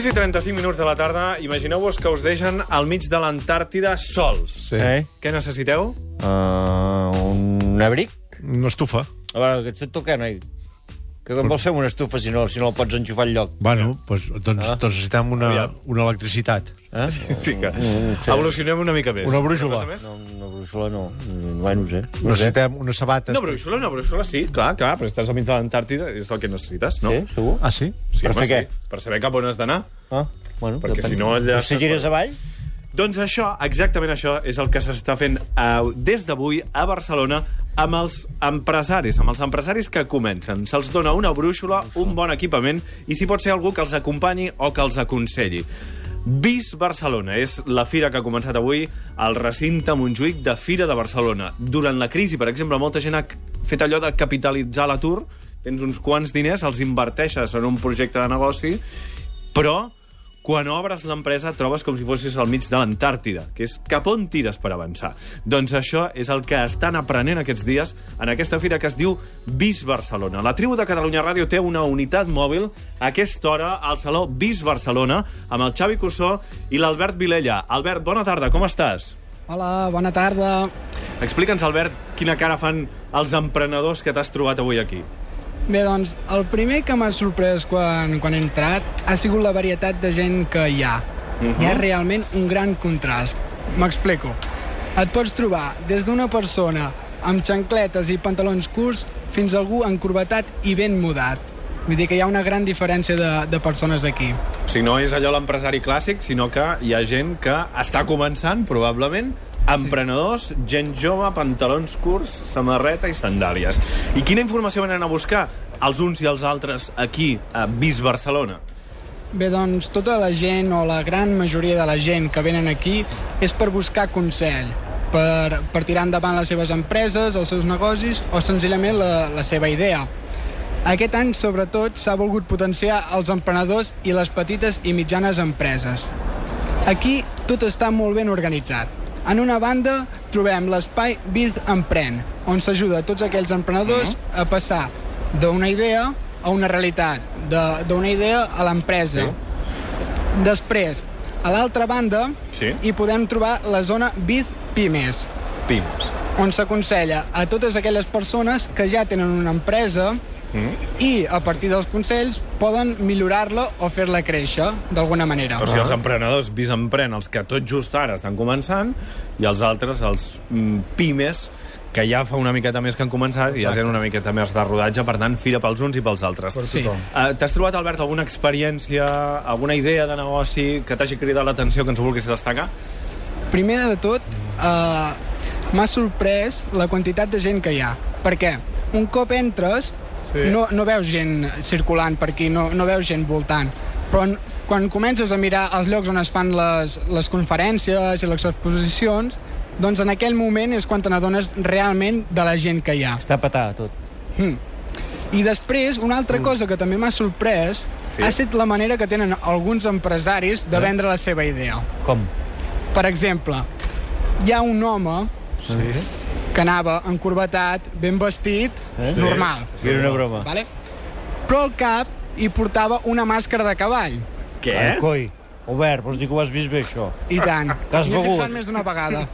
6 i 35 minuts de la tarda. Imagineu-vos que us deixen al mig de l'Antàrtida sols. Sí. Eh? Què necessiteu? Uh, un abric? Una estufa. A veure, que et toca, noi? Que com vols fer una estufa si no, si no la pots enxufar al lloc? Bueno, pues, doncs, Ah. doncs necessitem una, Aviam. una electricitat. Eh? Sí, que Mm, sí. evolucionem una mica més. Una brúixola. més? No, una brúixola no. Mm, Bueno, no sé. No sé. Necessitem una sabata. Una brúixola, una brúixola, sí, clar, clar, però estàs al mig de l'Antàrtida, és el que necessites, no? Sí, segur? Ah, sí? Sí, Per home, fer què? sí, Per saber cap on has d'anar. Ah, bueno, Perquè depèn. si no, allà si gires avall... Doncs això, exactament això, és el que s'està fent uh, des d'avui a Barcelona amb els empresaris, amb els empresaris que comencen. Se'ls dona una brúixola, un bon equipament i si pot ser algú que els acompanyi o que els aconselli. Vis Barcelona és la fira que ha començat avui al recinte Montjuïc de Fira de Barcelona. Durant la crisi, per exemple, molta gent ha fet allò de capitalitzar l'atur, tens uns quants diners, els inverteixes en un projecte de negoci, però quan obres l'empresa trobes com si fossis al mig de l'Antàrtida, que és cap on tires per avançar. Doncs això és el que estan aprenent aquests dies en aquesta fira que es diu Vis Barcelona. La tribu de Catalunya Ràdio té una unitat mòbil a aquesta hora al Saló Vis Barcelona amb el Xavi Cussó i l'Albert Vilella. Albert, bona tarda, com estàs? Hola, bona tarda. Explica'ns, Albert, quina cara fan els emprenedors que t'has trobat avui aquí. Bé, doncs, el primer que m'ha sorprès quan, quan he entrat ha sigut la varietat de gent que hi ha. Mhm. Hi ha realment un gran contrast. M'explico. Et pots trobar des d'una persona amb xancletes i pantalons curts fins a algú encorbatat i ben mudat. Vull dir que hi ha una gran diferència de, de persones aquí. Sigui, no és allò l'empresari clàssic, sinó que hi ha gent que està començant, probablement, emprenedors, gent jove, pantalons curts, samarreta i sandàlies. I quina informació venen a buscar els uns i els altres aquí, a Vis Barcelona? Bé, doncs, tota la gent o la gran majoria de la gent que venen aquí és per buscar consell, per, per tirar endavant les seves empreses, els seus negocis o senzillament la, la seva idea. Aquest any, sobretot, s'ha volgut potenciar els emprenedors i les petites i mitjanes empreses. Aquí tot està molt ben organitzat. En una banda trobem l'espai Biz Empren, on s'ajuda a tots aquells emprenedors a passar d'una idea a una realitat, de- d'una idea a l'empresa. Sí. Després, a l'altra banda, Sí. hi podem trobar la zona Biz Pimes, Pimes. on s'aconsella a totes aquelles persones que ja tenen una empresa Mm? i, a partir dels consells, poden millorar-la o fer-la créixer, d'alguna manera. O sigui, els emprenedors Vis Empren, els que tot just ara estan començant, i els altres, els mm, Pimes, que ja fa una miqueta més que han començat i ja tenen una miqueta més de rodatge, per tant, fira pels uns i pels altres. Sí. Uh, T'has trobat, Albert, alguna experiència, alguna idea de negoci que t'hagi cridat l'atenció que ens vulguis destacar? Primer de tot, eh, m'ha sorprès la quantitat de gent que hi ha. Per què? Un cop entres, Sí. no, no veus gent circulant per aquí, no, no veus gent voltant. Però en, quan comences a mirar els llocs on es fan les, les conferències i les exposicions, doncs en aquell moment és quan te n'adones realment de la gent que hi ha. Està petar, tot. Mm. I després, una altra cosa que també m'ha sorprès Sí. sí. ha estat la manera que tenen alguns empresaris de vendre la seva idea. Com? Per exemple, hi ha un home Sí. Que anava encorbatat, ben vestit, Eh? normal, Sí, era una broma. vale? però al cap hi portava una màscara de cavall. Què? Ai, coi. Albert, vols dir que ho has vist bé, això? I tant. Que has begut. fixat més d'una vegada.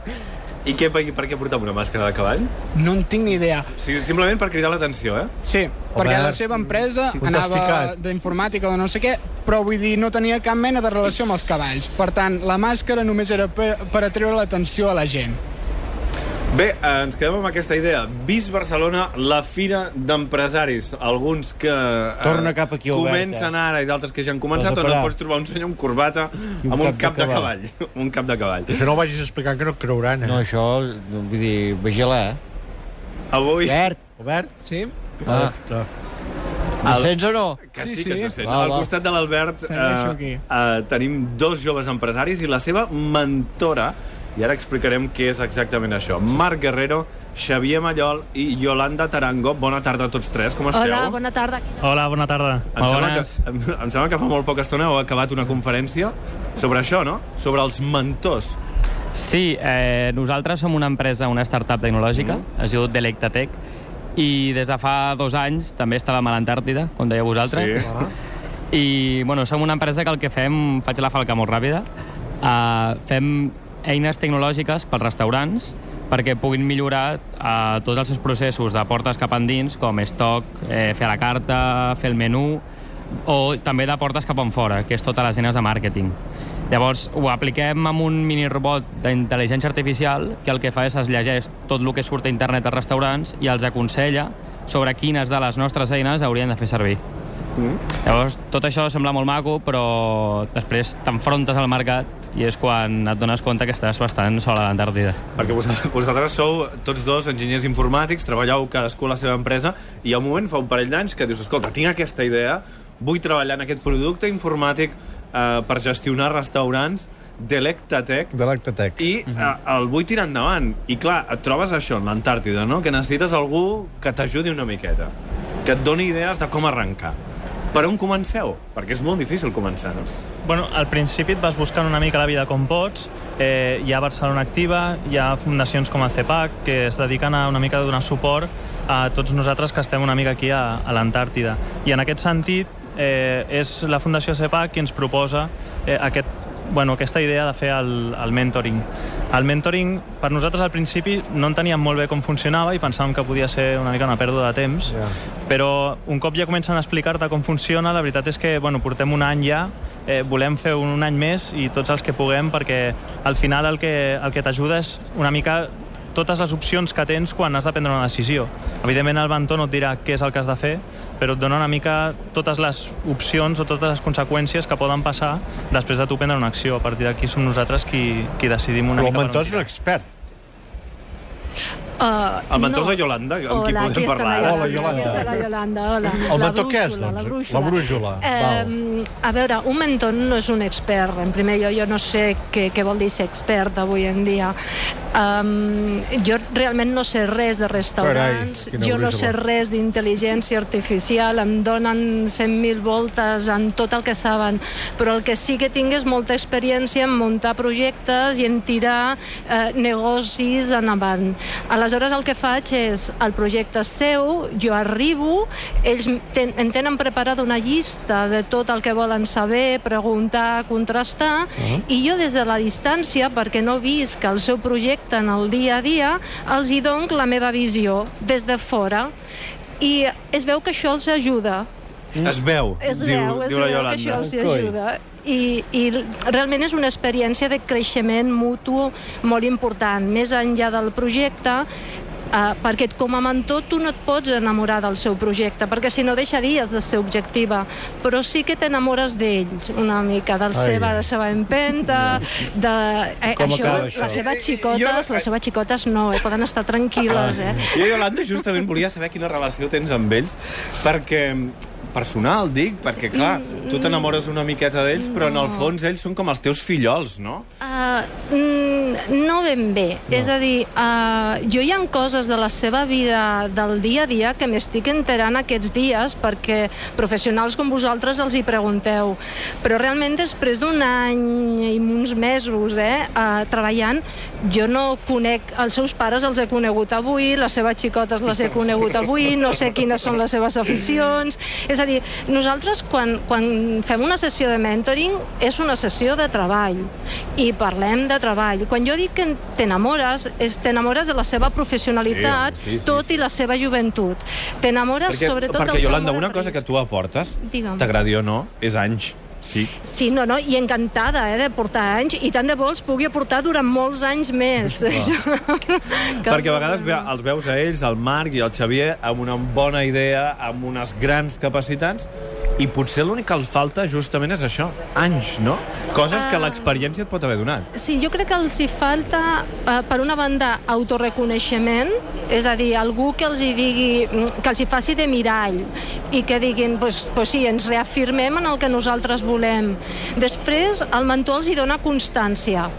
I què, per, per què portava una màscara de cavall? No en tinc ni idea. O sigui, simplement per cridar l'atenció, eh? Sí, perquè la seva empresa anava d'informàtica o de no sé què, però vull dir, no tenia cap mena de relació amb els cavalls. Per tant, la màscara només era per, per atreure l'atenció a la gent. Bé, ens quedem amb aquesta idea. Vis Barcelona, la fira d'empresaris. Alguns que eh, Torna cap aquí, Albert, comencen eh? ara i d'altres que ja han començat, on et parar. pots trobar un senyor amb corbata un amb un cap cap de de cavall. un cap de cavall. Això no ho vagis explicant, que no et creuran, eh? No, això, vull dir, vigila, eh? Avui... Albert! Albert? Sí? Ah, No. em sents o no? Que Sí, sí, sí. que sent. Va, Al va. costat de l'Albert eh, eh, tenim dos joves empresaris i la seva mentora, i ara explicarem què és exactament això. Marc Guerrero, Xavier Mallol i Yolanda Tarango. Bona tarda a tots tres, com esteu? Hola, bona tarda. Hola, bona tarda. Em sembla, que, em, em sembla que fa molt poca estona heu acabat una conferència sobre això, no? Sobre els mentors. Sí, eh, nosaltres som una empresa, una startup tecnològica, Mm. es diu Delectatec, i des de fa dos anys també estàvem a l'Antàrtida, com dèieu vosaltres, Sí. I, bueno, som una empresa que el que fem, faig la falca molt ràpida, uh, fem eines tecnològiques pels restaurants perquè puguin millorar uh, tots els seus processos de portes cap endins, com estoc, eh, fer la carta, fer el menú, o també de portes cap enfora, que és totes les eines de màrqueting. Llavors, ho apliquem amb un mini robot d'intel·ligència artificial que el que fa és es llegeix tot el que surt a internet als restaurants i els aconsella sobre quines de les nostres eines haurien de fer servir. Mm. Llavors, tot això sembla molt maco, però després t'enfrontes al mercat i és quan et dones compte que estàs bastant sol a l'Antàrtida. Perquè vosaltres, vosaltres sou tots dos enginyers informàtics, treballeu cadascú a la seva empresa, i ha un moment, fa un parell d'anys, que dius, escolta, tinc aquesta idea, vull treballar en aquest producte informàtic eh, per gestionar restaurants, Delectatec, De l'Actatec. i eh, el vull tirar endavant. I clar, et trobes això, en l'Antàrtida, no? que necessites algú que t'ajudi una miqueta, que et doni idees de com arrencar. Per on comenceu? Perquè és molt difícil començar, no? Bueno, al principi et vas buscant una mica la vida com pots. Eh, hi ha Barcelona Activa, hi ha fundacions com el CEPAC, que es dediquen a una mica a donar suport a tots nosaltres que estem una mica aquí a, a l'Antàrtida. I en aquest sentit, eh, és la Fundació CEPAC qui ens proposa eh, aquest bueno, aquesta idea de fer el, el mentoring. El mentoring, per nosaltres al principi no enteníem molt bé com funcionava i pensàvem que podia ser una mica una pèrdua de temps, Ja. però un cop ja comencen a explicar-te com funciona, la veritat és que bueno, portem un any ja, eh, volem fer un, un any més i tots els que puguem perquè al final el que, el que t'ajuda és una mica totes les opcions que tens quan has de prendre una decisió. Evidentment el Bantó no et dirà què és el que has de fer, però et dona una mica totes les opcions o totes les conseqüències que poden passar després de tu prendre una acció. A partir d'aquí som nosaltres qui, qui decidim una Però el mica... per on mentor és un expert. Uh, El mentor de Yolanda, amb qui podem parlar. La Hola, Yolanda. Yolanda. Aquí està la Yolanda, hola. El La mentor què és, doncs? La brúixola. La brúixola, Eh, a veure, un mentor no és un expert. En primer lloc, jo no sé què, què vol dir ser expert avui en dia. Um, jo realment no sé res de restaurants, Carai, jo no sé res d'intel·ligència artificial, em donen 100.000 voltes en tot el que saben, però el que sí que tinc és molta experiència en muntar projectes i en tirar eh, negocis endavant. Aleshores el que faig és, el projecte seu, jo arribo, ells ten, en tenen preparada una llista de tot el que volen saber, preguntar, contrastar, Uh-huh. i jo des de la distància, perquè no visc el seu projecte en el dia a dia, els hi dono la meva visió des de fora. I es veu que això els ajuda, Es veu, es diu, veu, es diu la veu que això els ajuda. I, I realment és una experiència de creixement mutu molt important, més enllà del projecte, Uh, perquè com a mentor tu no et pots enamorar del seu projecte, perquè si no deixaries de ser objectiva, però sí que t'enamores d'ells una mica, del Ai. seva, de la seva empenta, de... Eh, Com això, acaba això? Les seves xicotes, les seves xicotes no, eh, poden estar tranquil·les, eh? Jo, Yolanda, justament volia saber quina relació tens amb ells, perquè personal, dic, perquè, clar, tu t'enamores una miqueta d'ells, però en el fons ells són com els teus fillols, no? Uh, mm, no ben bé. No. És a dir, uh, jo hi ha coses de la seva vida del dia a dia que m'estic enterant aquests dies perquè professionals com vosaltres els hi pregunteu. Però realment després d'un any i uns mesos eh, uh, treballant, jo no conec els seus pares, els he conegut avui, les seves xicotes les he conegut avui, no sé quines són les seves aficions... És a dir, nosaltres quan, quan fem una sessió de mentoring és una sessió de treball i parlem de treball. Quan jo dic que t'enamores, és t'enamores de la seva professionalitat, Sí, sí, sí, tot sí. i la seva joventut. T'enamores sobretot perquè del seu Yolanda, una cosa que tu aportes, t'agradi o no, és anys. Sí. Sí, no, no, i encantada eh, de portar anys, i tant de bo els pugui aportar durant molts anys més. Perquè a vegades ve, els veus a ells, el Marc i el Xavier, amb una bona idea, amb unes grans capacitats, i potser l'únic que els falta justament és això, anys, no? Coses que Ah. l'experiència et pot haver donat. Sí, jo crec que els hi falta, eh, per una banda, autoreconeixement, és a dir, algú que els hi digui, mm, que els hi faci de mirall i que diguin, pues, pues sí, ens reafirmem en el que nosaltres volem. Després, el mentor els hi dona constància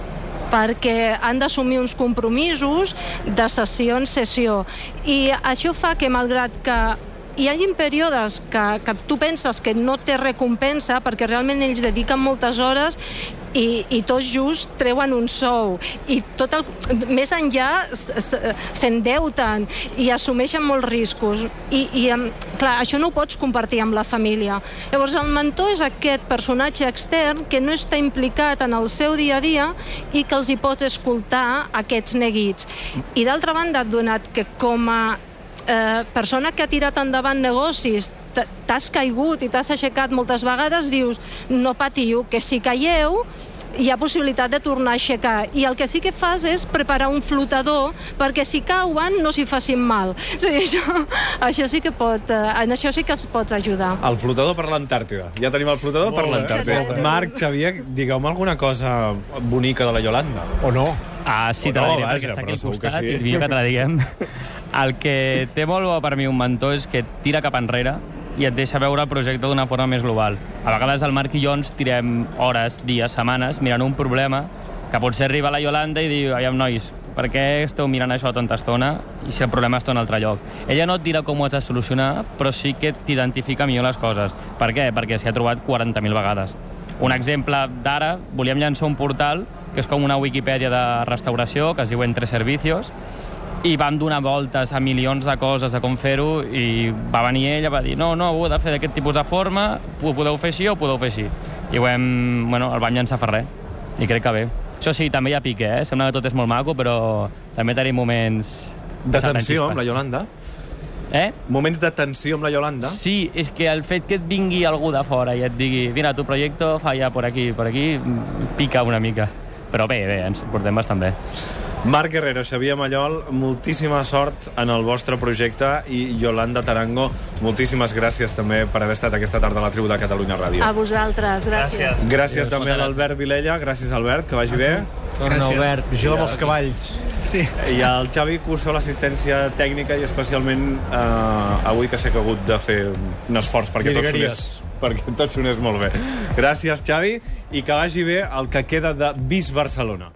perquè han d'assumir uns compromisos de sessió en sessió. I això fa que, malgrat que hi hagin períodes que, que tu penses que no té recompensa perquè realment ells dediquen moltes hores i, i tots just treuen un sou. I tot el, més enllà s'endeuten i assumeixen molts riscos. I, i clar, això no ho pots compartir amb la família. Llavors el mentor és aquest personatge extern que no està implicat en el seu dia a dia i que els hi pot escoltar aquests neguits. I d'altra banda, donat que com a eh, persona que ha tirat endavant negocis t'has caigut i t'has aixecat moltes vegades, dius, no patiu, que si caieu hi ha possibilitat de tornar a aixecar. I el que sí que fas és preparar un flotador perquè si cauen no s'hi facin mal. És a dir, això, això sí que pot, eh, en això sí que els pots ajudar. El flotador per l'Antàrtida. Ja tenim el flotador per Molt bé, l'Antàrtida. Marc, Xavier, digueu-me alguna cosa bonica de la Yolanda. O no? Ah, sí, te la no, diré vaja, perquè està però aquí al costat sí. i és millor que te la diguem. El que té molt bo per mi un mentor és que tira cap enrere i et deixa veure el projecte d'una forma més global. A vegades el Marc i jo ens tirem hores, dies, setmanes mirant un problema que potser arriba la Yolanda i diu, aviam, nois, per què esteu mirant això tanta estona i si el problema està en un altre lloc? Ella no et dirà com ho has de solucionar, però sí que t'identifica millor les coses. Per què? Perquè s'hi ha trobat 40.000 vegades. Un exemple d'ara, volíem llançar un portal que és com una Wikipedia de restauració, que es diu Entre Servicios, i vam donar voltes a milions de coses de com fer-ho i va venir ella, va dir no, no, ho heu de fer d'aquest tipus de forma, ho podeu fer així o ho podeu fer així. I ho hem, bueno, el vam llançar fer res. I crec que bé. Això sí, també hi ha pique, eh? Sembla que tot és molt maco, però també tenim moments... De tensió amb la Yolanda? Eh? Moments de tensió amb la Yolanda? Sí, és que el fet que et vingui algú de fora i et digui mira, tu projecte falla por aquí, por aquí, pica una mica. Però bé, bé, ens portem bastant bé. Marc Guerrero, Xavier Mallol, moltíssima sort en el vostre projecte i Yolanda Tarango, moltíssimes gràcies també per haver estat aquesta tarda a la tribu de Catalunya Ràdio. A vosaltres, gràcies. Gràcies. Gràcies també a l'Albert Vilella, gràcies Albert, que vagi bé. Torna, Albert. Vigila amb els cavalls. Sí. I al Xavi Cursó l'assistència tècnica i especialment eh, avui que sé que ha hagut de fer un esforç perquè tot sonés, perquè tot sonés molt bé. Gràcies, Xavi, i que vagi bé el que queda de Bis Barcelona.